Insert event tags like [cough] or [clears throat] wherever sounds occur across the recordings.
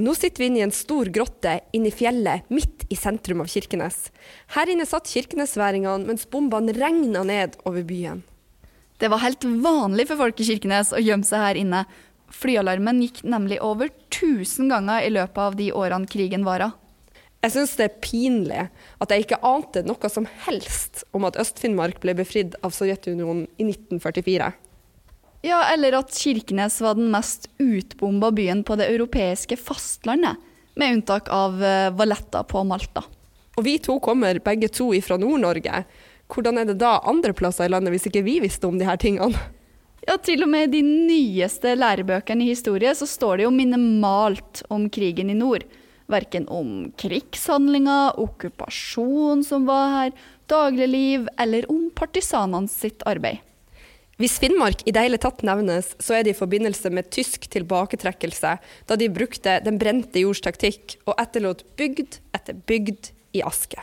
Nå sitter vi inne i en stor grotte inne i fjellet midt i sentrum av Kirkenes. Her inne satt kirkenesværingene mens bombene regna ned over byen. Det var helt vanlig for folk i Kirkenes å gjemme seg her inne. Flyalarmen gikk nemlig over 1000 ganger i løpet av de årene krigen vara. Jeg syns det er pinlig at jeg ikke ante noe som helst om at Øst-Finnmark ble befridd av Sovjetunionen i 1944. Ja, eller at Kirkenes var den mest utbomba byen på det europeiske fastlandet, med unntak av eh, Valletta på Malta. Og vi to kommer begge to ifra Nord-Norge. Hvordan er det da andre plasser i landet hvis ikke vi visste om de her tingene? Ja, til og med i de nyeste lærebøkene i historie så står det jo minimalt om krigen i nord. Verken om krigshandlinger, okkupasjon som var her, dagligliv eller om partisanene sitt arbeid. Hvis Finnmark i det hele tatt nevnes, så er det i forbindelse med tysk tilbaketrekkelse, da de brukte den brente jords taktikk og etterlot bygd etter bygd i aske.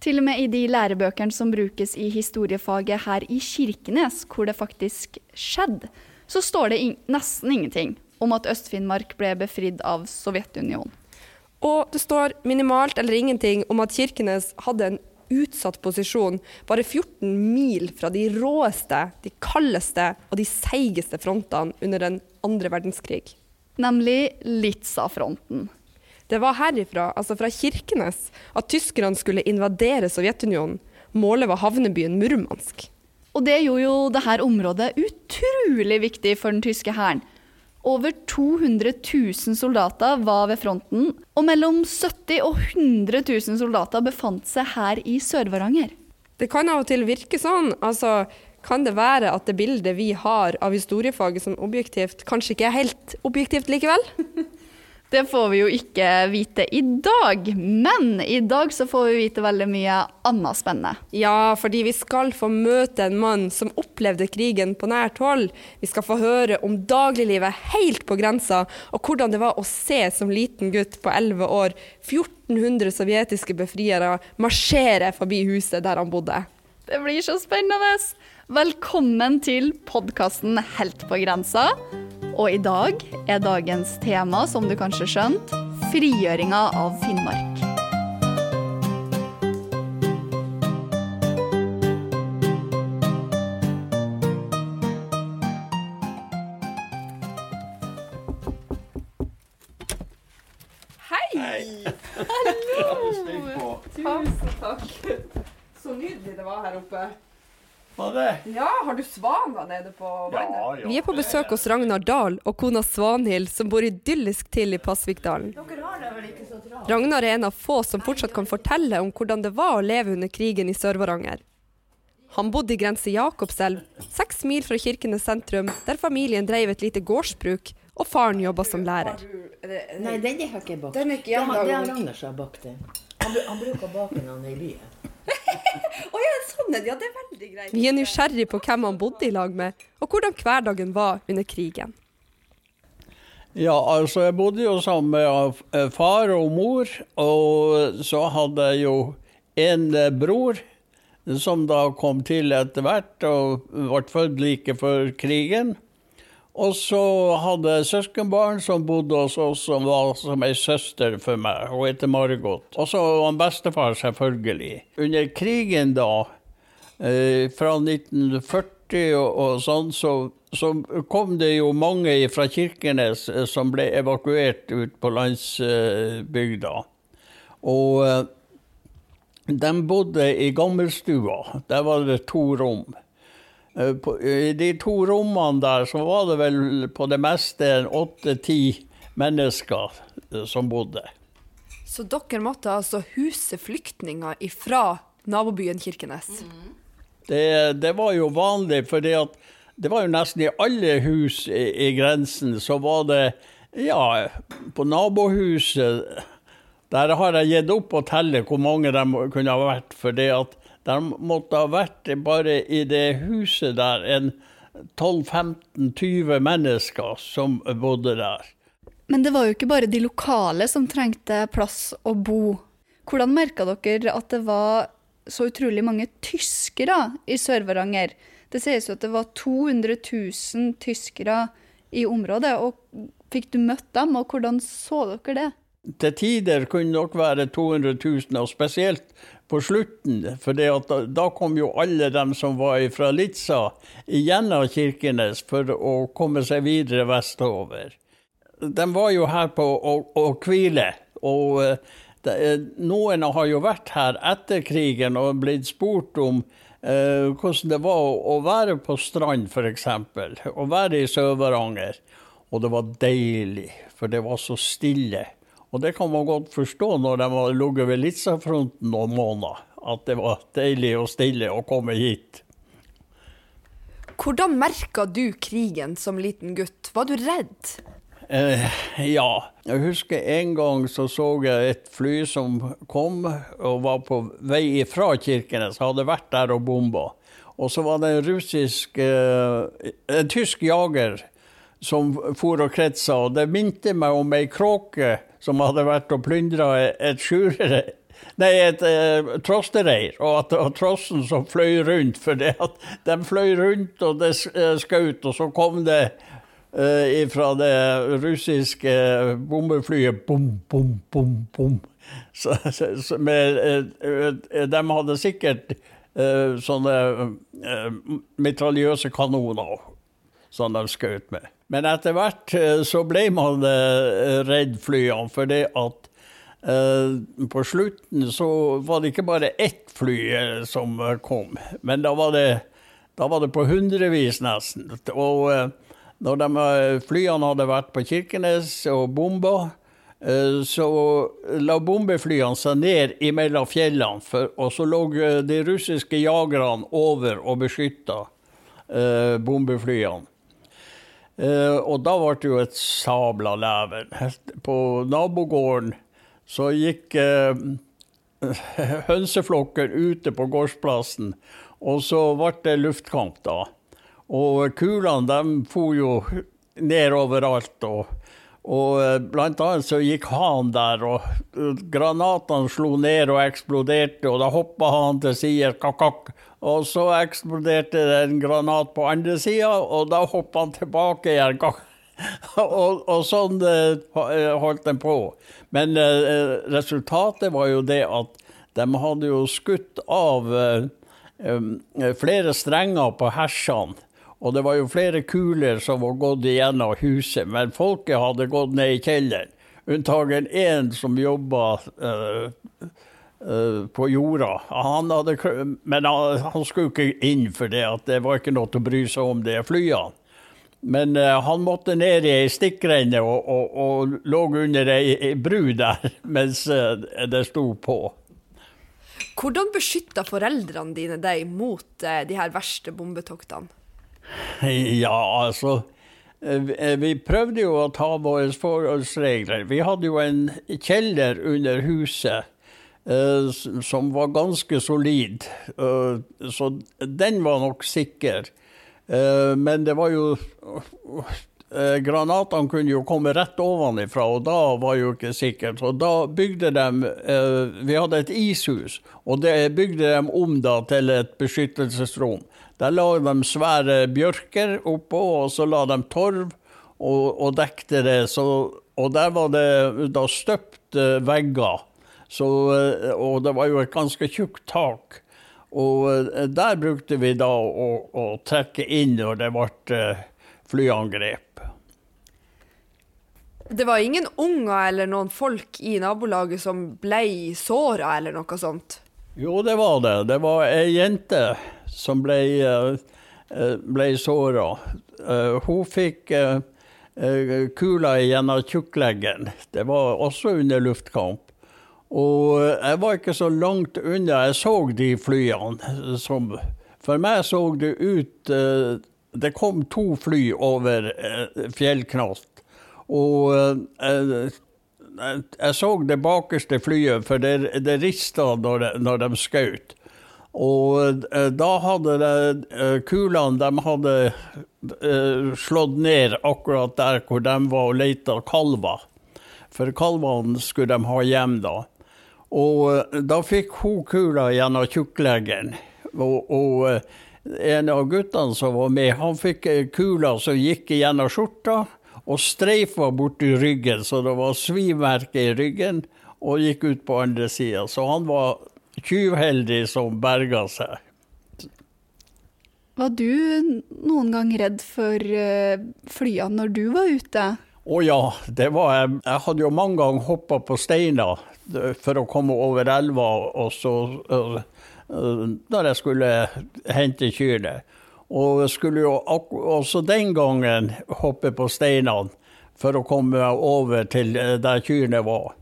Til og med i de lærebøkene som brukes i historiefaget her i Kirkenes, hvor det faktisk skjedde, så står det in nesten ingenting om at Øst-Finnmark ble befridd av Sovjetunionen. Og det står minimalt eller ingenting om at Kirkenes hadde en utsatt posisjon, bare 14 mil fra de råeste, de kaldeste og de seigeste frontene under den andre verdenskrig. Nemlig Litsa-fronten. Det var herifra, altså fra Kirkenes, at tyskerne skulle invadere Sovjetunionen. Målet var havnebyen Murmansk. Og det gjorde jo dette området utrolig viktig for den tyske hæren. Over 200 000 soldater var ved fronten, og mellom 70 og 100 000 soldater befant seg her i Sør-Varanger. Det kan av og til virke sånn. Altså, kan det være at det bildet vi har av historiefaget som objektivt, kanskje ikke er helt objektivt likevel? [laughs] Det får vi jo ikke vite i dag, men i dag så får vi vite veldig mye annet spennende. Ja, fordi vi skal få møte en mann som opplevde krigen på nært hold. Vi skal få høre om dagliglivet helt på grensa, og hvordan det var å se som liten gutt på 11 år 1400 sovjetiske befriere marsjere forbi huset der han bodde. Det blir så spennende! Velkommen til podkasten Helt på grensa. Og i dag er dagens tema, som du kanskje skjønt, frigjøringa av Finnmark. Hei! Hei! Hallo! Tusen takk. Så nydelig det var her oppe. Var det? Ja, har du svaner nede på vannet? Ja, ja, Vi er på besøk hos Ragnar Dahl og kona Svanhild, som bor idyllisk til i Pasvikdalen. Ragnar er en av få som fortsatt kan fortelle om hvordan det var å leve under krigen i Sør-Varanger. Han bodde i grense Jakobselv, seks mil fra Kirkenes sentrum, der familien drev et lite gårdsbruk, og faren jobba som lærer. Nei, den har ikke jeg bakt. Den er ikke jeg har, det har. Ragnar som har bakt den. Han, han bruker å bake den i byen. [laughs] Å ja, sånn er det. Ja, det er veldig greit. Vi er nysgjerrig på hvem han bodde i lag med, og hvordan hverdagen var under krigen. Ja, altså jeg bodde jo sammen med eh, far og mor, og så hadde jeg jo en eh, bror som da kom til etter hvert og ble født like før krigen. Og så hadde jeg søskenbarn som bodde hos oss, som var som ei søster for meg. Hun heter Margot. Og så han bestefar, selvfølgelig. Under krigen da, eh, fra 1940 og, og sånn, så, så kom det jo mange fra Kirkenes eh, som ble evakuert ut på landsbygda. Og eh, de bodde i gammelstua. Der var det to rom. Eh, på- I de to rommene der så var det vel på det meste åtte-ti mennesker eh, som bodde. Så dere måtte altså huse flyktninger ifra nabobyen Kirkenes? Det, det var jo vanlig, for det var jo nesten i alle hus i, i grensen så var det Ja, på nabohuset Der har jeg gitt opp å telle hvor mange de kunne ha vært, for det at de måtte ha vært bare i det huset der en 12-15-20 mennesker som bodde der. Men det var jo ikke bare de lokale som trengte plass å bo. Hvordan merka dere at det var så utrolig mange tyskere i Sør-Varanger? Det sies jo at det var 200 000 tyskere i området. Og fikk du møtt dem, og hvordan så dere det? Til tider kunne det nok være 200 000, og spesielt på slutten. For da, da, kom jo alle dem som var fra Litsa igjennom Kirkenes for å komme seg videre vestover. De var jo her på å, å hvile. Og de, noen har jo vært her etter krigen og blitt spurt om eh, hvordan det var å være på Strand, f.eks. Å være i Sør-Varanger. Og det var deilig, for det var så stille. Og det kan man godt forstå når de har ligget ved Litzafronten noen måneder, at det var deilig og stille å komme hit. Hvordan merka du krigen som liten gutt? Var du redd? Eh, ja. Jeg husker en gang så så jeg et fly som kom og var på vei fra Kirkenes. Hadde vært der og bomba. Og så var det en russisk eh, En tysk jager som for og kretsa. Og det minte meg om ei kråke som hadde vært og plyndra et skjurere. Nei, et eh, trostereir, og at det var trossen som fløy rundt. For det at de fløy rundt, og det uh, skjøt, og så kom det eh, fra det russiske bombeflyet bom, bom, bom, bom. Så, så med, eh, de hadde sikkert sånne mitraljøse kanoner som de skjøt med. Men etter hvert eh, så ble man eh, redd flyene, for det at eh, på slutten så var det ikke bare ett fly som kom, men da var det, da var det på hundrevis nesten. Og når de flyene hadde vært på Kirkenes og bomba, så la bombeflyene seg ned imellom fjellene, for, og så lå de russiske jagerne over og beskytta bombeflyene. Uh, og da ble det jo et sabla leven. På nabogården så gikk eh, [laughs] hønseflokken ute på gårdsplassen, og så ble det luftkamp da. Og kulene de for jo ned overalt. og og eh, blant annet så gikk han der, og granatene slo ned og eksploderte, og da hoppa han til side, kakak, og så eksploderte det en granat på andre sida, og da hoppa han tilbake igjen. [laughs] Kakak. Og, og, sånn eh, holdt den på. Men eh, resultatet var jo det at de hadde jo skutt av flere strenger på hersene og det var jo flere kuler som var gått igjennom huset, men folket hadde gått ned i kjelleren. Unntagen én som jobba uh, uh, på jorda. Han hadde, men han, han, skulle ikke inn for det, at det var ikke noe til å bry seg om det flyene. Men uh, han måtte ned i ei stikkrenne og, og, og, lå under ei bru der [laughs] mens det sto på. Hvordan beskytta foreldrene dine deg mot de her verste bombetoktene? [laughs] Ja, altså eh, Vi prøvde jo å ta våre forholdsregler. Vi hadde jo en kjeller under huset uh, som var ganske solid. Uh, så den var nok sikker. Men det var jo Granatene kunne jo komme rett ovenifra, og da var jo ikke sikkert. Så da bygde de Vi hadde et ishus, og det bygde de om da til et beskyttelsesrom. Der la de svære bjørker oppå, og så la de torv og, og dekte det. Så, og der var det da støpt vegger. Så, eh, og det var jo et ganske tjukt tak. Og eh, der brukte vi da å, å trekke inn når det ble eh, flyangrep. Det var ingen unger eller noen folk i nabolaget som ble såra eller noe sånt? Jo, det var det. Det var ei jente som ble, eh, ble såra. Eh, hun fikk eh, kula gjennom tjukkleggen. Det var også under luftkamp. Og jeg var ikke så langt unna. Jeg så de flyene. Som, for meg så det ut Det kom to fly over fjellknast. Og så det bakerste flyet, for det, det rista når, når de skjøt. Og eh, da hadde det, eh, kulene de hadde eh, slått ned akkurat der hvor de var og leita kalver. For kalvene skulle de ha hjem da. Og da fikk hun kula gjennom tjukkleggen. Og, og en av guttene som var med, han fikk kula som gikk gjennom skjorta. Og streifa borti ryggen, så det var svimerke i ryggen, og gikk ut på andre sida. Så han var tyvheldig som berga seg. Var du noen gang redd for uh, flyene når du var ute? Å ja, det var jeg. Jeg hadde jo mange ganger hoppa på steiner for å komme over elva, og så uh, når jeg skulle hente kyrne. Og skulle jo også den gangen hoppe på steinene for å komme over til der kyrne var.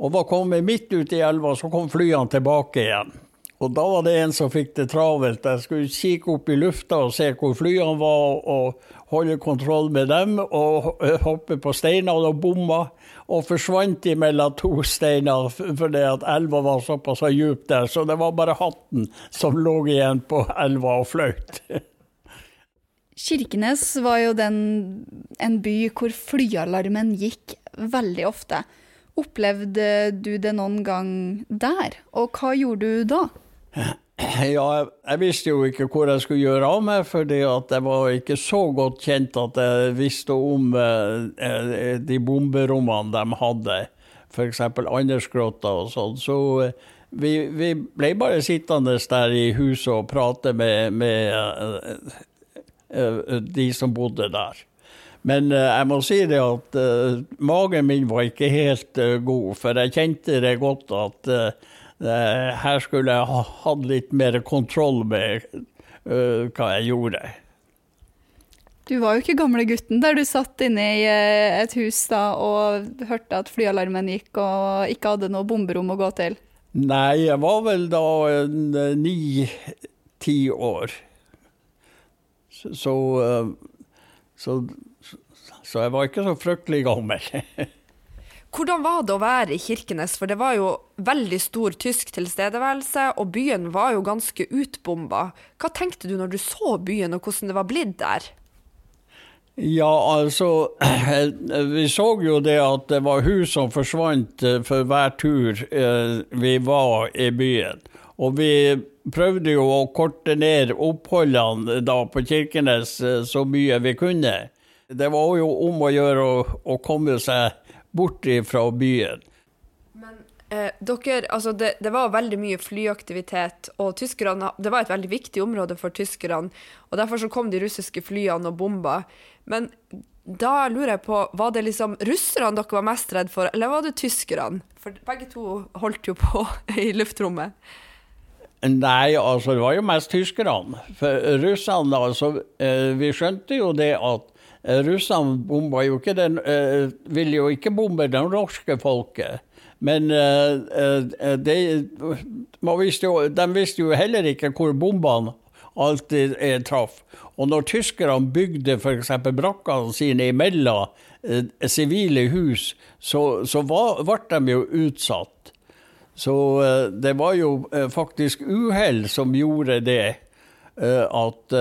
Og var kommet midt ute i elva, så kom flyene tilbake igjen. Og da var det en som fikk det travelt. Jeg skulle kikke opp i lufta og se hvor flyene var, og holde kontroll med dem, og hoppe på steinene og bomma. Og forsvant mellom to steiner fordi at elva var såpass djup der. Så det var bare hatten som lå igjen på elva og fløyt. [laughs] Kirkenes var jo den, en by hvor flyalarmen gikk veldig ofte. Opplevde du det noen gang der, og hva gjorde du da? [clears throat] Ja, jeg visste jo ikke hvor jeg skulle gjøre av meg, fordi at jeg var ikke så godt kjent at jeg visste om eh, de bomberommene de hadde, f.eks. Andersgrotta og sånn. Så eh, vi, vi, ble bare sittende der i huset og prate med, med de som bodde der. Men uh, jeg må si det at magen min var ikke helt god, for jeg kjente det godt at her skulle jeg ha hatt litt mer kontroll med hva jeg gjorde. Du var jo ikke gamle gutten der du satt inne i et hus da og hørte at flyalarmen gikk og ikke hadde noe bomberom å gå til? Nei, jeg var vel da ni-ti år. Så, så, så, så jeg var ikke så fryktelig gammel. [laughs] Hvordan var det å være i Kirkenes, for det var jo veldig stor tysk tilstedeværelse, og byen var jo ganske utbomba. Hva tenkte du når du så byen, og hvordan det var blitt der? Ja, altså [clears throat] Vi så jo det at det var hus som forsvant eh, for hver tur eh, vi var i byen. Og vi prøvde jo å korte ned oppholdene da på Kirkenes eh, så mye vi kunne. Det var jo om å gjøre å, å komme seg bort fra byen. Men eh, dere, altså det, det, var veldig mye flyaktivitet, og tyskerne, det var et veldig viktig område for tyskerne. og Derfor så kom de russiske flyene og bomba. Men da lurer jeg på, var det liksom russerne dere var mest redd for, eller var det tyskerne? For begge to holdt jo på [laughs] i luftrommet. Nei, altså det var jo mest tyskerne. For russerne, altså eh, Vi skjønte jo det at Eh, russerne bomba jo ikke den, uh, ville jo ikke bombe det norske folket. Men de, visste jo, de visste jo heller ikke hvor bombene alltid traff. Og når tyskerne bygde f.eks. brakkene sine imellom sivile hus, så, så var, ble de jo utsatt. Så det var jo faktisk uhell som gjorde det. At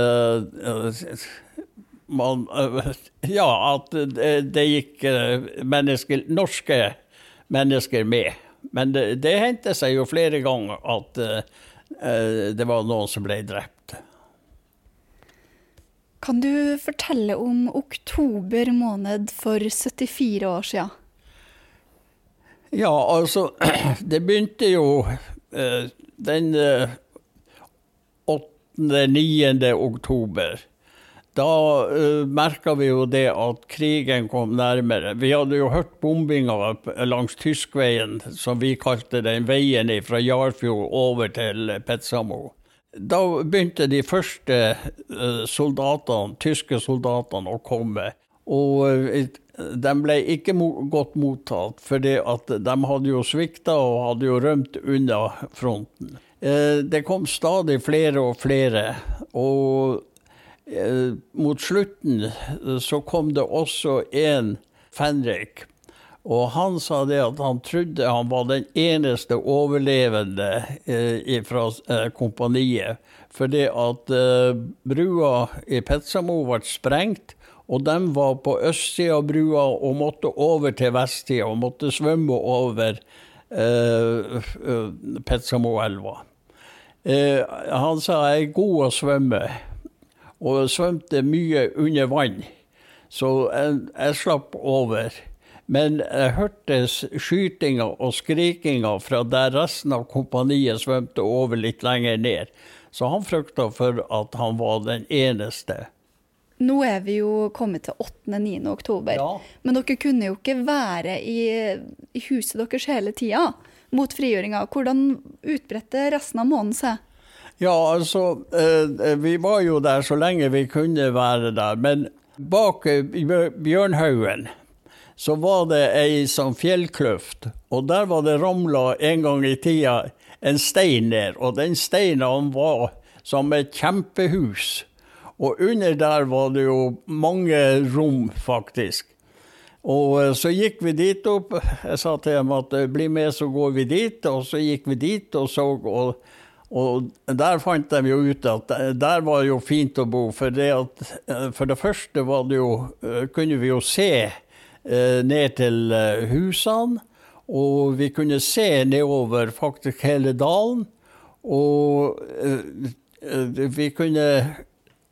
man, [laughs] ja, at det, gikk eh, mennesker, norske mennesker med. Men det, det hendte seg jo flere ganger at det var noen som ble drept. Kan du fortelle om oktober måned for 74 år siden? Ja, altså [clears throat] Det begynte jo uh, den uh, 8.-9. oktober da eh, merka vi jo det at krigen kom nærmere. Vi hadde jo hørt bombinga langs Tyskveien, som vi kalte den veien fra Jarfjord over til Petsamo. Da begynte de første uh, soldatene, tyske soldatene å komme. Og uh, de ble ikke godt mottatt, for de hadde jo svikta og hadde jo rømt unna fronten. Det kom stadig flere og flere. og Eh, mot slutten eh, så kom det også en Fenrik. Og han sa det at han trodde han var den eneste overlevende eh, fra eh, kompaniet. Fordi at eh, brua i Petsamo ble sprengt, og de var på østsida av brua og måtte over til vestsida og måtte svømme over eh, Petsamoelva. Eh, han sa jeg er god å svømme og svømte mye under vann. Så jeg, jeg slapp over. Men jeg hørte skytinga og skrikinga fra der resten av kompaniet svømte over litt lenger ned. Så han frykta for at han var den eneste. Nå er vi jo kommet til 8.-9. oktober. Ja. Men dere kunne jo ikke være i, i huset deres hele tida mot frigjøringa. Hvordan utbredte resten av måneden seg? Ja, altså eh, Vi var jo der så lenge vi kunne være der. Men bak eh, Bjørnhaugen så var det ei sånn fjellkløft. Og der var det ramla en gang i tida en stein ned. Og den steinen var som et kjempehus. Og under der var det jo mange rom, faktisk. Og eh, så gikk vi dit opp. Jeg sa til dem at eh, bli med, så går vi dit. Og så gikk vi dit og så. Og, og der fant de jo ut at der var jo fint å bo. For det, at, eh, for det første det jo, kunne vi jo se ned til husene. Og vi kunne se nedover faktisk hele dalen. Og vi kunne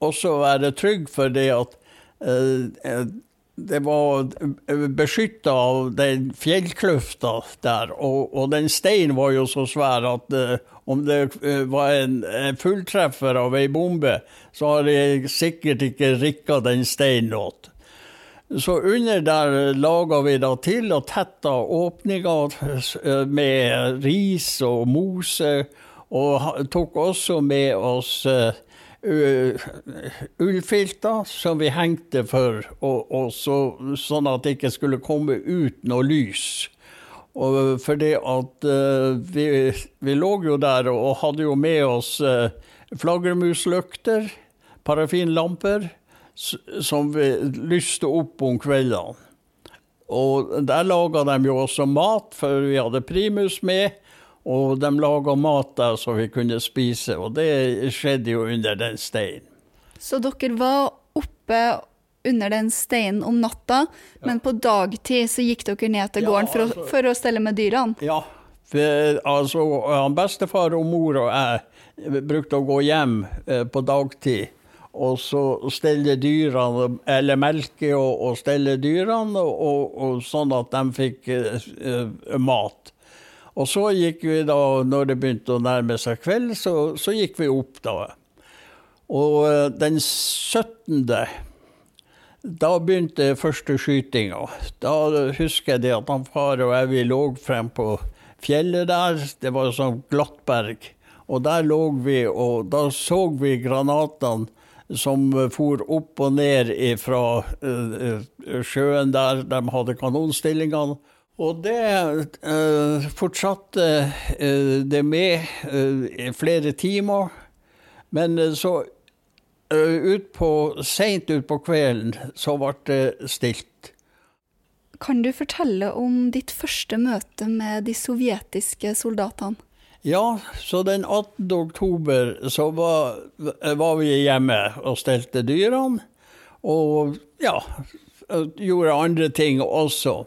også være trygg for det at uh, det var beskytta av den fjellkløfta der. Og, og, den steinen var jo så svær at uh, om det var en, en, fulltreffer av ei bombe, så har jeg sikkert ikke rikka den steinen åt. Så under der laga vi da til og tetta åpninger med ris og mose, og tok også med oss uh, ullfilter som vi hengte for, og, og så, sånn at det ikke skulle komme ut noe lys. Og fordi at uh, vi, vi, lå jo der og hadde jo med oss uh, flaggermuslykter, parafinlamper, som vi lyste opp om kveldene. Og der laga de jo også mat, for vi hadde primus med. Og de laga mat der så vi kunne spise, og det skjedde jo under den steinen. Så dere var oppe under den steinen om natta, ja. men på dagtid så gikk dere ned til gården ja, altså, for, å, for, å, stelle med dyrene? Ja. For, altså, bestefar og mor og jeg brukte å gå hjem eh, på dagtid og så stelle dyrene, eller melke og, og stelle dyrene, og, og, sånn at de fikk eh, mat. Og så gikk vi da, når det begynte å nærme seg kveld, så, så gikk vi opp da. Og eh, den 17. Da begynte første skytinga. Da husker jeg det at han far og jeg vi lå frem på fjellet der. Det var sånn glattberg. Og der lå vi, og da så vi granatene som for opp og ned fra uh, sjøen der de hadde kanonstillingene. Og det uh, fortsatte uh, det med uh, i flere timer. Men så ut på, seint utpå kvelden så ble det stilt. Kan du fortelle om ditt første møte med de sovjetiske soldatene? Ja, så den 18. oktober så var, var vi hjemme og stelte dyrene. Og ja, gjorde andre ting også.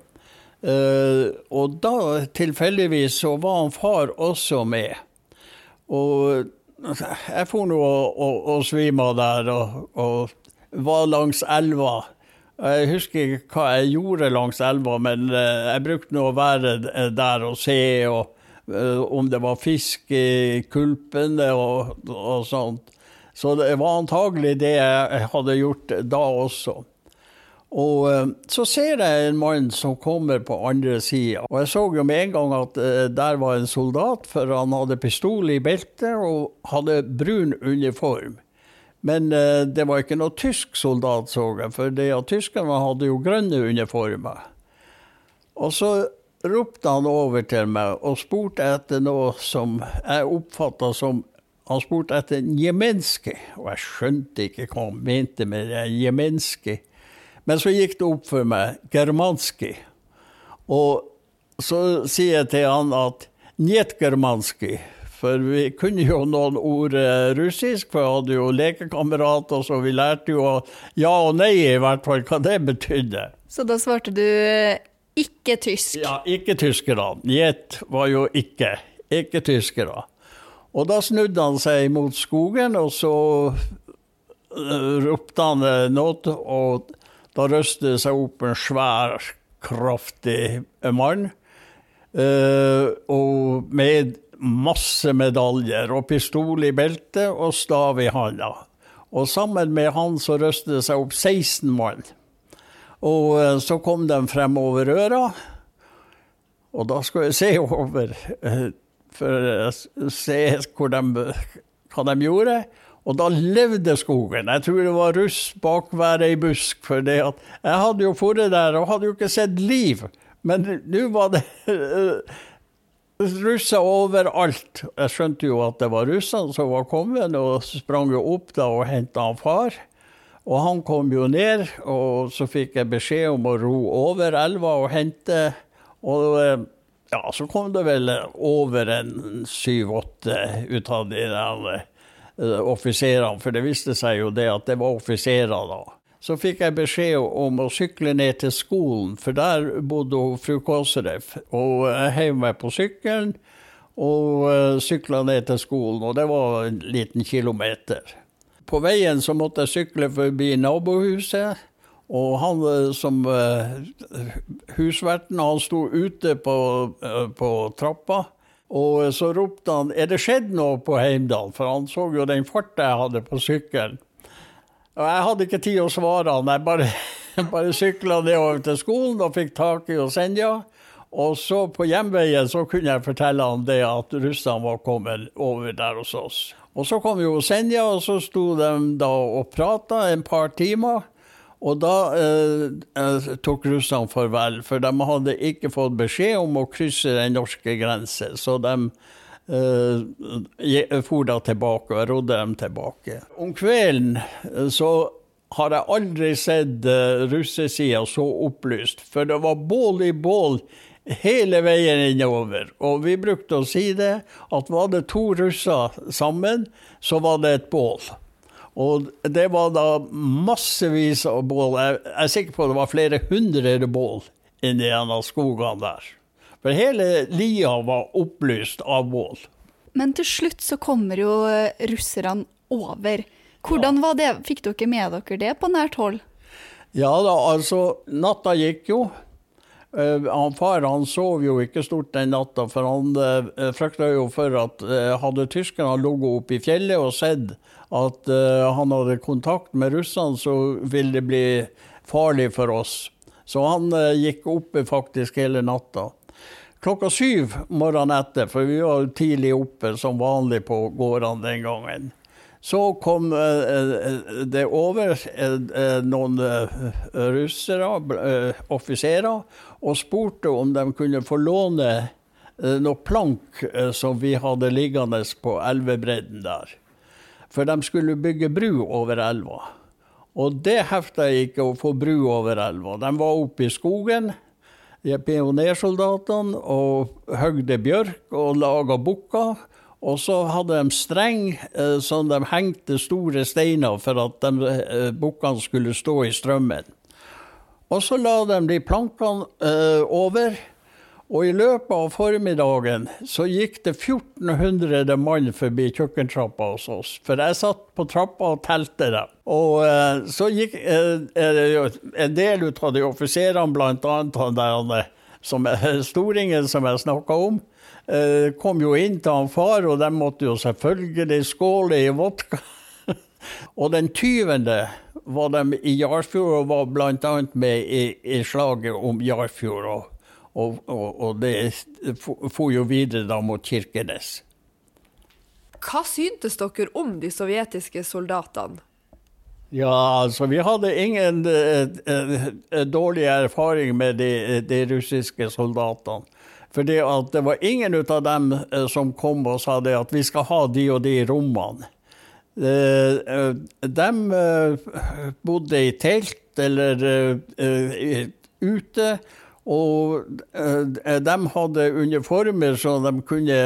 Uh, og da tilfeldigvis så var han far også med. Og jeg for nå og, og, og der og, og, var langs elva. Jeg husker ikke hva jeg gjorde langs elva, men uh, jeg brukte nå å være der og se og, om det var fisk i kulpene og sånt. Så det var antagelig det jeg hadde gjort da også. Og eh, så ser jeg en mann som kommer på andre sida. Og jeg så jo med en gang at uh, der var en soldat, for han hadde pistol i beltet og hadde brun uniform. Men uh, det var ikke noe tysk soldat, så jeg, for de av tyskerne hadde jo grønne uniformer. Og så ropte han over til meg og spurte etter noe som jeg oppfatta som Han spurte etter Njemenski, og jeg skjønte ikke hva han mente med det. Njemenski. Men så gikk det opp for meg germanski. Og så sier jeg til han at njet germanski. For vi kunne jo noen ord eh, russisk, for jeg hadde jo lekekamerater, så vi lærte jo ja og nei i hvert fall hva det betydde. Så da svarte du eh, ikke tysk? Ja, ikke tyskere. Njet var jo ikke. Ikke tyskere. Og da snudde han seg mot skogen, og så uh, ropte han noe. og Da røste det seg opp en svær, kraftig mann. Uh, og med masse medaljer og pistol i beltet og stav i handa. Og sammen med han så røstet det seg opp 16 mann. Og uh, så kom de frem over røra, og da skal jeg se over uh, for å se hvor de, hva de gjorde. Og da levde skogen. Jeg tror det var russ bak hver ei busk. For det at jeg hadde jo vært der og hadde jo ikke sett liv. Men nå var det eh, russer overalt. Jeg skjønte jo at det var russerne som var kommet, og sprang jo opp da og henta far. Og han kom jo ned, og så fikk jeg beskjed om å ro over elva og hente. Og eh, ja, så kom det vel over en syv-åtte ut av de der eh, offiserene, for det viste seg jo det at det var offiserer da. Så fikk jeg beskjed om å sykle ned til skolen, for der bodde hun fru Kåseref. Og jeg heiv meg på sykkelen og uh, sykla ned til skolen, og det var en liten kilometer. På veien så måtte jeg sykle forbi nabohuset, og han eh, som husverten, han sto ute på, på trappa. Og så ropte han 'Er det skjedd noe på Heimdal?' For han så jo den farta jeg hadde på sykkelen. Og jeg hadde ikke tid å svare han. Jeg bare, [laughs] bare sykla nedover til skolen og fikk tak i Senja. Og så på hjemveien så kunne jeg fortelle han det at russerne var kommet over der hos oss. Og så kom jo Senja, og så sto de da og prata en par timer. Og da eh, tok russerne farvel, for de hadde ikke fått beskjed om å krysse den norske grensen. Så de eh, for da tilbake, og jeg rodde dem tilbake. Om kvelden eh, så har jeg aldri sett eh, russesida så opplyst, for det var bål i bål hele veien innover. Og vi brukte å si det, at var det to russer sammen, så var det et bål. Og det var da massevis av bål. Jeg er sikker på det var flere hundre bål inni en av skogene der. For hele lia var opplyst av bål. Men til slutt så kommer jo russerne over. Hvordan var det? Fikk dere med dere det på nært hold? Ja da, altså Natta gikk jo. Uh, han Far han sov jo ikke stort den natta, for han uh, frykta jo for at uh, hadde tyskerne ligget oppe i fjellet og sett at han hadde kontakt med russerne, så ville det bli farlig for oss. Så han gikk oppe faktisk hele natta. Klokka syv morgenen etter, for vi var tidlig oppe som vanlig på gårdene den gangen, så kom det over noen russere, offiserer, og spurte om de kunne få låne noe plank som vi hadde liggende på elvebredden der. For de skulle bygge bru over elva. Og det hefta ikke å få bru over elva. De var oppe i skogen, pionersoldatene, og høgde bjørk og laga bukker. Og så hadde de streng som de hengte store steiner for at de bukkene skulle stå i strømmen. Og så la de de plankene eh, over. Og i løpet av formiddagen så gikk det 1400 mann forbi kjøkkentrappa hos oss. For jeg satt på trappa og telte dem. Og eh, så gikk eh, en del ut av de offiserene, bl.a. han der som [laughs] storingen som jeg snakka om, kom jo inn til han far, og de måtte jo selvfølgelig skåle i vodka. [laughs] og den 20 var de i Jarfjord og var bl.a. med i, i, slaget om Jarfjord. Og, og, og, og det for jo videre da mot Kirkenes. Hva syntes dere om de sovjetiske soldatene? Ja, altså vi hadde ingen uh, dårlig erfaring med de, de russiske soldatene. For det var ingen av dem som kom og sa det at vi skal ha de og de rommene. De bodde i telt eller ute, og de hadde uniformer som de kunne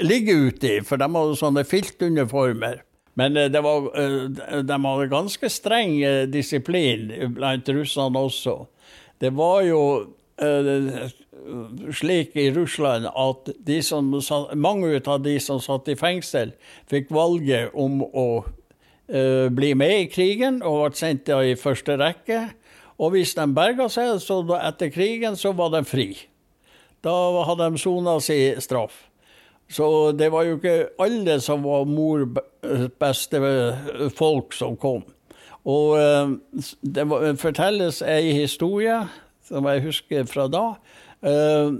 ligge ute i, for de hadde sånne filtuniformer. Men var, de hadde ganske streng disiplin blant russerne også. Det var jo slik i Russland at som, mange av de som satt i fengsel, fikk valget om å eh, bli med i krigen og ble sendt i første rekke. Og hvis de berga seg, så etter krigen, så var de fri. Da hadde de sona si straff. Så det var jo ikke alle som var mor beste folk som kom. Og eh, det fortelles ei historie som jeg husker fra da. Eh,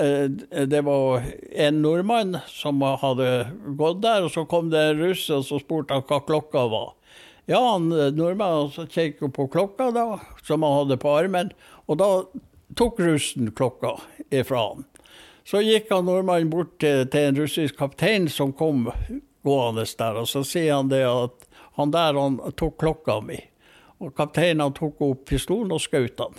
eh, det var en nordmann som hadde gått der, og så kom det en russ og så spurte han hva klokka var. Ja, han nordmannen kikket på klokka da, som han hadde på armen, og da tok russen klokka ifra han. Så gikk han nordmannen bort til, til, en russisk kaptein som kom gående der, og så sier han det at han der han tok klokka mi. Og kapteinen tok opp pistolen og skjøt han.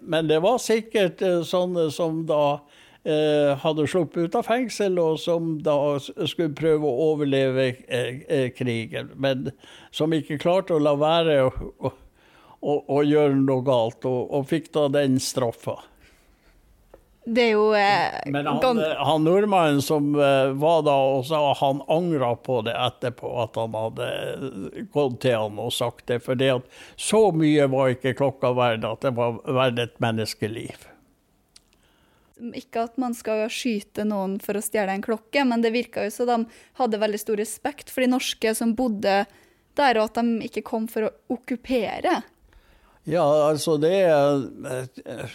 Men det var sikkert eh, sånne som da eh, hadde sluppet ut av fengsel, og som da skulle prøve å overleve eh, eh krigen. Men som ikke klarte å la være å, å, å, å gjøre noe galt, og, og fikk da den straffa. Det er jo eh, Men han, eh, han nordmannen som eh, var da og sa han angra på det etterpå, at han hadde eh, gått til han og sagt det. For så mye var ikke klokka verd at det var verdt et menneskeliv. Ikke at man skal skyte noen for å stjele en klokke, men det virka jo som de hadde veldig stor respekt for de norske som bodde der, og at de ikke kom for å okkupere. Ja, altså det er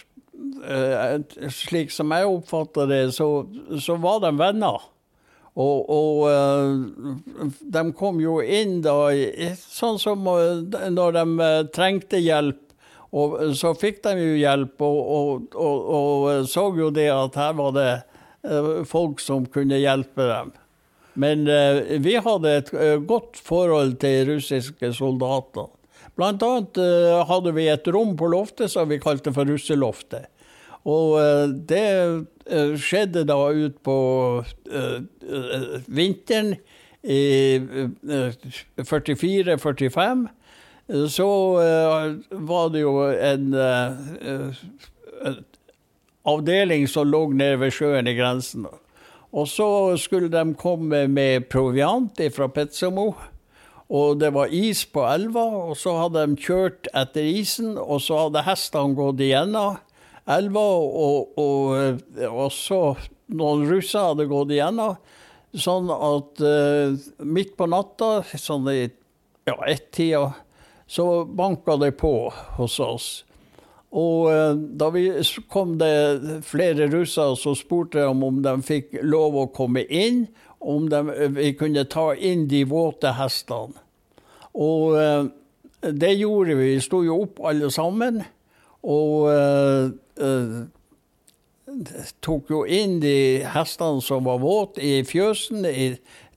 Eh, slik som jeg oppfatter det, så, så var de venner. Og, og, eh, de kom jo inn da sånn som eh, når de trengte hjelp. Og så fikk de jo hjelp, og, og, og så jo det at her var det folk som kunne hjelpe dem. Men vi hadde et godt forhold til russiske soldater. Blant annet eh, hadde vi et rom på loftet som vi kalte for russeloftet. Og eh, det skjedde da ut på vinteren i 44-45. Så var det jo en avdeling som lå nede ved sjøen i grensen. Og så skulle de komme med proviant fra Petsamo. Og det var is på elva, og så hadde de kjørt etter isen, og så hadde hestene gått igjennom elva, og, og, og så noen russer hadde gått igjennom. Sånn at uh, midt på natta, sånn i ja, ett-tida, så banka det på hos oss. Og uh, da vi kom det flere russere som spurte om, om de fikk lov å komme inn, om de, vi kunne ta inn de våte hestene. Og eh, det gjorde vi. Vi sto jo opp alle sammen. Og uh, uh, tok jo inn de hestene som var våte, i fjøsen. i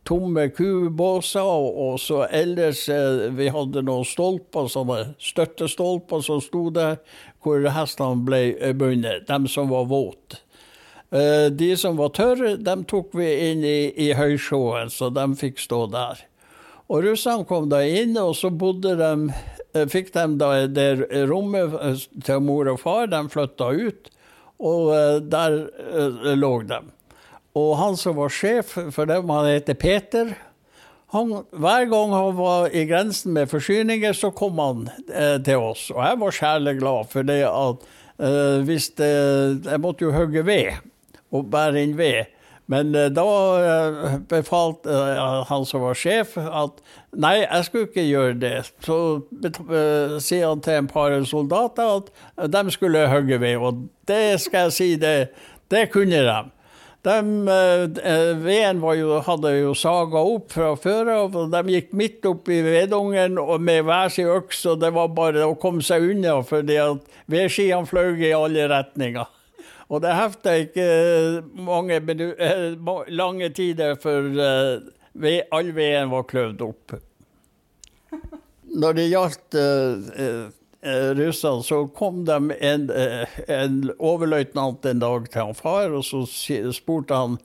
tomme kubåser, og, og, så ellers uh, Vi hadde noen stolper, sånne støttestolper som sto der, hvor hestene ble bundet. De som var våte. Eh, de som var tørre, dem tok vi inn i, i høysjåen, så de fikk stå der. Og russerne kom da inn, og så bodde de eh, Fikk de da det rommet eh, til mor og far, de flytta ut, og der lå de. Og han som var sjef for dem, han heter Peter. Han, hver gang han var i grensen med forsyninger, så kom han eh, til oss. Og jeg var særlig glad for det at eh, hvis det, Jeg måtte jo hogge ved og bære inn ved. Men eh, da uh, befalte uh, han som var sjef, at nei, jeg skulle ikke gjøre det. Så sier han til en par soldater at de skulle hogge ved. Og det skal jeg si, det, det kunne de. De, veden jo, hadde jo saga opp fra før av, og de gikk midt opp i vedungen med hver sin øks, og det var bare å komme seg unna fordi at vedskiene fløy i alle retninger. Og det hefta ikke mange eh, lange tider før eh, all veden var kløvd opp. Når det gjaldt russerne, så kom de en, en overløytnant en dag til han far, og så spurte han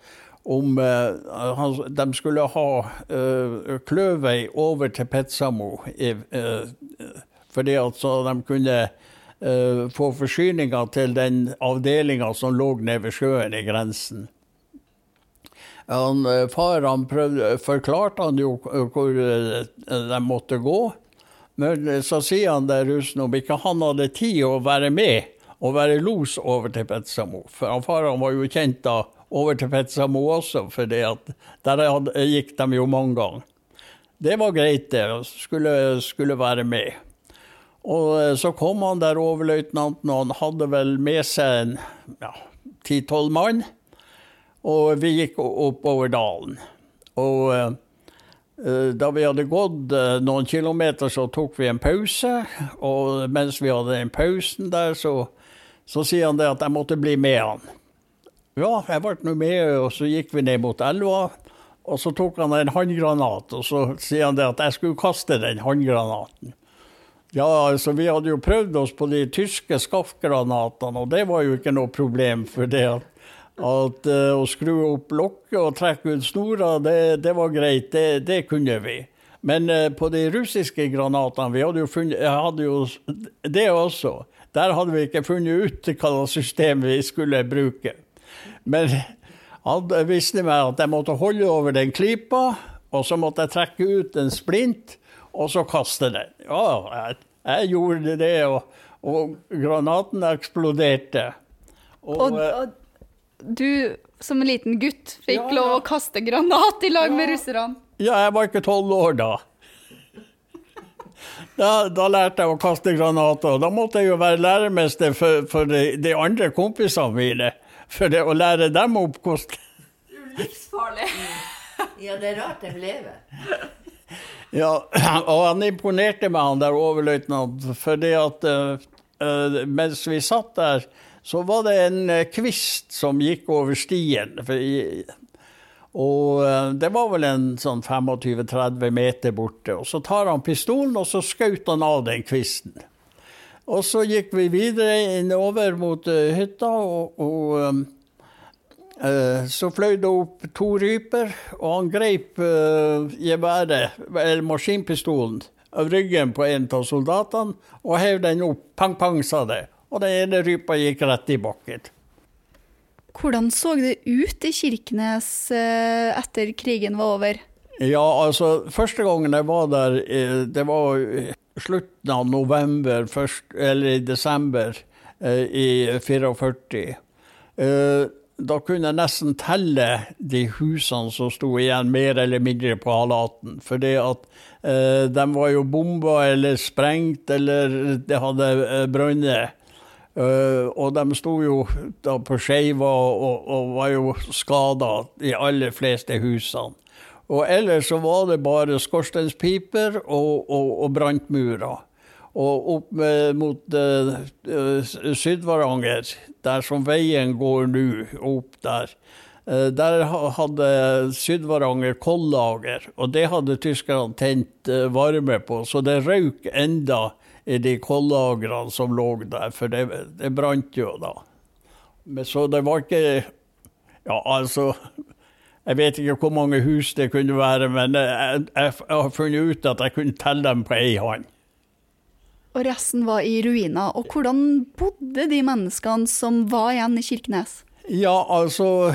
om uh, de skulle ha uh, kløvvei over til Petsamo, uh, fordi at så de kunne uh, få forsyninger til den avdelinga som lå nede ved sjøen i grensen. Han, eh, far han prøvde, forklarte han jo hvor eh, de måtte gå. Men eh, så sier han der russen om ikke han hadde tid å være med og være los over til Petsamo. For han far han var jo kjent da over til Petsamo også, for der gikk de jo mange ganger. Det var greit, det. Skulle, skulle være med. Og så kom han der overløytnanten, og han hadde vel med seg ti-tolv ja, mann. Og vi gikk oppover dalen. Og uh, da vi hadde gått uh, noen kilometer, så tok vi en pause. Og mens vi hadde den pausen der, så, så sier han det at jeg måtte bli med han. Ja, jeg ble nå med, og så gikk vi ned mot elva. Og så tok han en håndgranat, og så sier han det at jeg skulle kaste den håndgranaten. Ja, altså vi hadde jo prøvd oss på de tyske skaffgranatene, og det var jo ikke noe problem. For det at at uh, å skru opp lokket og trekke ut snora, det, det var greit. Det, det, kunne vi. Men uh, på de russiske granatene Vi hadde jo funnet hadde jo det også. Der hadde vi ikke funnet ut hva system vi skulle bruke. Men han visste meg at jeg måtte holde over den klypa, og så måtte jeg trekke ut en splint, og så kaste den. Ja, jeg, jeg gjorde det, og, og granaten eksploderte. Og, og, og du som en liten gutt fikk ja, lov å kaste granat i lag ja. med russerne? Ja, jeg var ikke tolv år da. da. da. lærte jeg å kaste granater. Da måtte jeg jo være læremester for, for de, de, andre kompisene mine. For det, å lære dem opp hvordan Livsfarlig. ja, det er rart de lever. ja, og han imponerte meg, han der overløytnanten, fordi at uh, uh, mens vi satt der så var det en eh, kvist som gikk over stien. Og eh, det var vel en sånn 25-30 meter borte. Og så tar han pistolen, og så skjøt han av den kvisten. Og så gikk vi videre innover mot uh, hytta, og, og uh, så fløy det opp to ryper, og han greip uh, geværet, eller maskinpistolen, av ryggen på en av soldatene og hev den opp. Pang, pang, sa det og den ene rypa gikk rett i bakken. Hvordan så det ut i Kirkenes eh, etter krigen var over? Ja, altså, første gangen jeg var der, eh, det var slutten av november, først, eller i desember eh, i 44. Da kunne jeg nesten telle de husene som sto igjen, mer eller mindre på halaten. At de var jo bomba eller sprengt, eller det hadde brunnet. Uh, og de sto jo da på skeiva og, og, var jo skada, de aller fleste husene. Og ellers så var det bare skorstenspiper og, og, og brantmurer. Og opp med, mot uh, Sydvaranger, der som veien går nå, opp der. Uh, der hadde Sydvaranger kollager, og det hadde tyskerne tent varme på, så det røyk enda i de kollagrene som lå der, for det, det brant jo da. Men så det var ikke Ja, altså Jeg vet ikke hvor mange hus det kunne være, men jeg, jeg, jeg har funnet ut at jeg kunne telle dem på ei hånd. Og resten var i ruiner. Og hvordan bodde de menneskene som var igjen i Kirkenes? Ja, altså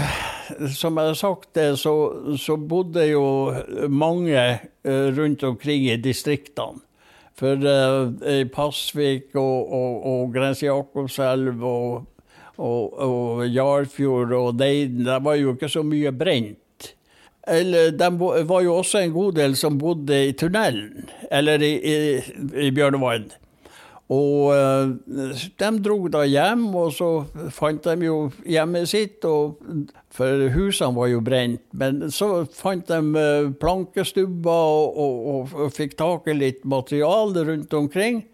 Som jeg har sagt det, så, så bodde jo mange eh, rundt omkring i distriktene. For uh, Pasvik og, og, og Grense Jakobselv og, og, og Jarfjord og Deiden, det var jo ikke så mye brent. Eller det var jo også en god del som bodde i tunnelen, eller i, i, i Bjørnevann. Og uh, de dro da hjem, og så fant de jo hjemmet sitt, og, for husene var jo brent. Men så fant de uh, plankestubber og, og, og, fikk tak i litt materiale rundt omkring.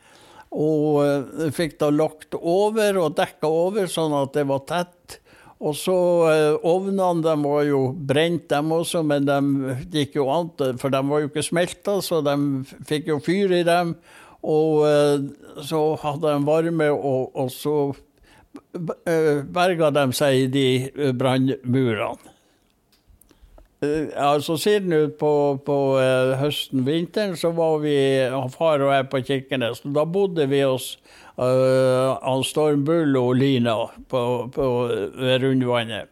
Og uh, fikk da lagt over og dekka over, sånn at det var tett. Og så Ovnene de var jo brent, dem også, men de gikk jo an, for de var jo ikke smelta, så de fikk jo fyr i dem. Og eh, så hadde de varme, og, og så eh, berga de seg i de eh, brannmurene. Altså Siden utpå på høsten, vinteren, så var vi far og jeg på Kirkenes. Da bodde vi hos uh, Storm Bull og Lina på, på, ved Rundvannet.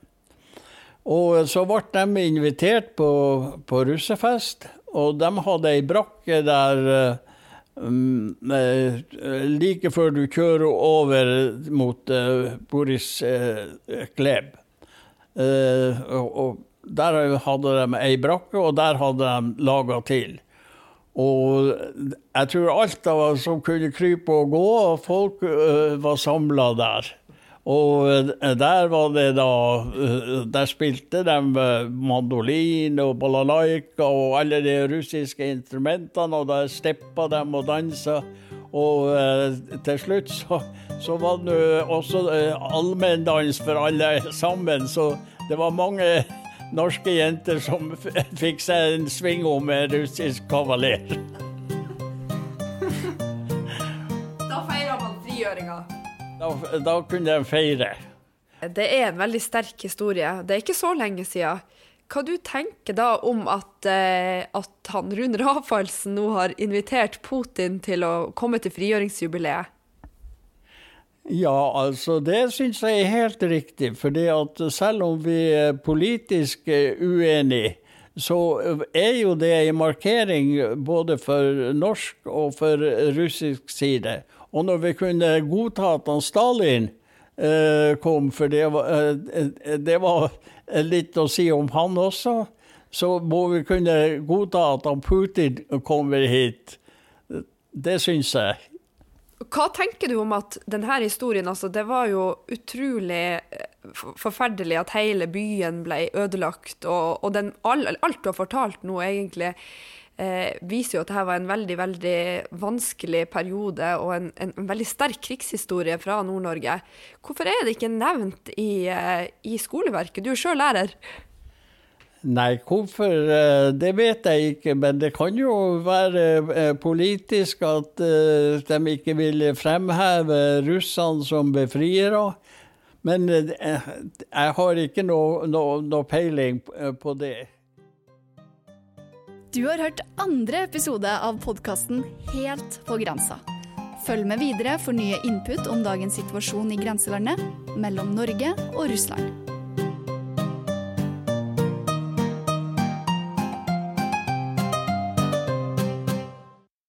Og så ble de invitert på, på russefest, og de hadde ei brakke der like før du kjører over mot uh, Boris Kleb. Uh, og, der hadde de ei brakke, og der hadde de laga til. Og jeg tror alt som kunne krype og gå, folk var samla der. Og eh, der var det da eh, Der spilte de eh, mandolin og balalaika og alle de russiske instrumentene, og der steppa de og dansa. Og til slutt så, så var det også allmenndans for alle sammen, så det var mange norske jenter som fikk seg en sving om russisk kavaler. [laughs] Da, da kunne de feire. Det er en veldig sterk historie. Det er ikke så lenge siden. Hva du tenker da om at, eh, at han Rune Rafaelsen nå har invitert Putin til å komme til frigjøringsjubileet? Ja, altså det syns jeg er helt riktig. For selv om vi er politisk uenige, så er jo det en markering både for norsk og for russisk side. Og når vi kunne godta at han Stalin eh, kom, for det var, eh, det var, litt å si om han også, så må vi kunne godta at Putin kommer hit. Det syns jeg. Hva tenker du om at denne historien, altså det var jo utrolig eh, forferdelig at hele byen ble ødelagt, og, og den, alt du har fortalt nå, egentlig eh, viser jo at dette var en veldig veldig vanskelig periode og en, en, en veldig sterk krigshistorie fra Nord-Norge. Hvorfor er det ikke nevnt i, eh, i skoleverket? Du er sjøl lærer. Nei, hvorfor, eh, det vet jeg ikke. Men det kan jo være eh, politisk at de ikke vil fremheve russene som befriere. Men jeg har ikke noe, noe, noe peiling på det. Du har hørt andre episode av podkasten Helt på grensa. Følg med videre for nye input om dagens situasjon i grenselandet mellom Norge og Russland.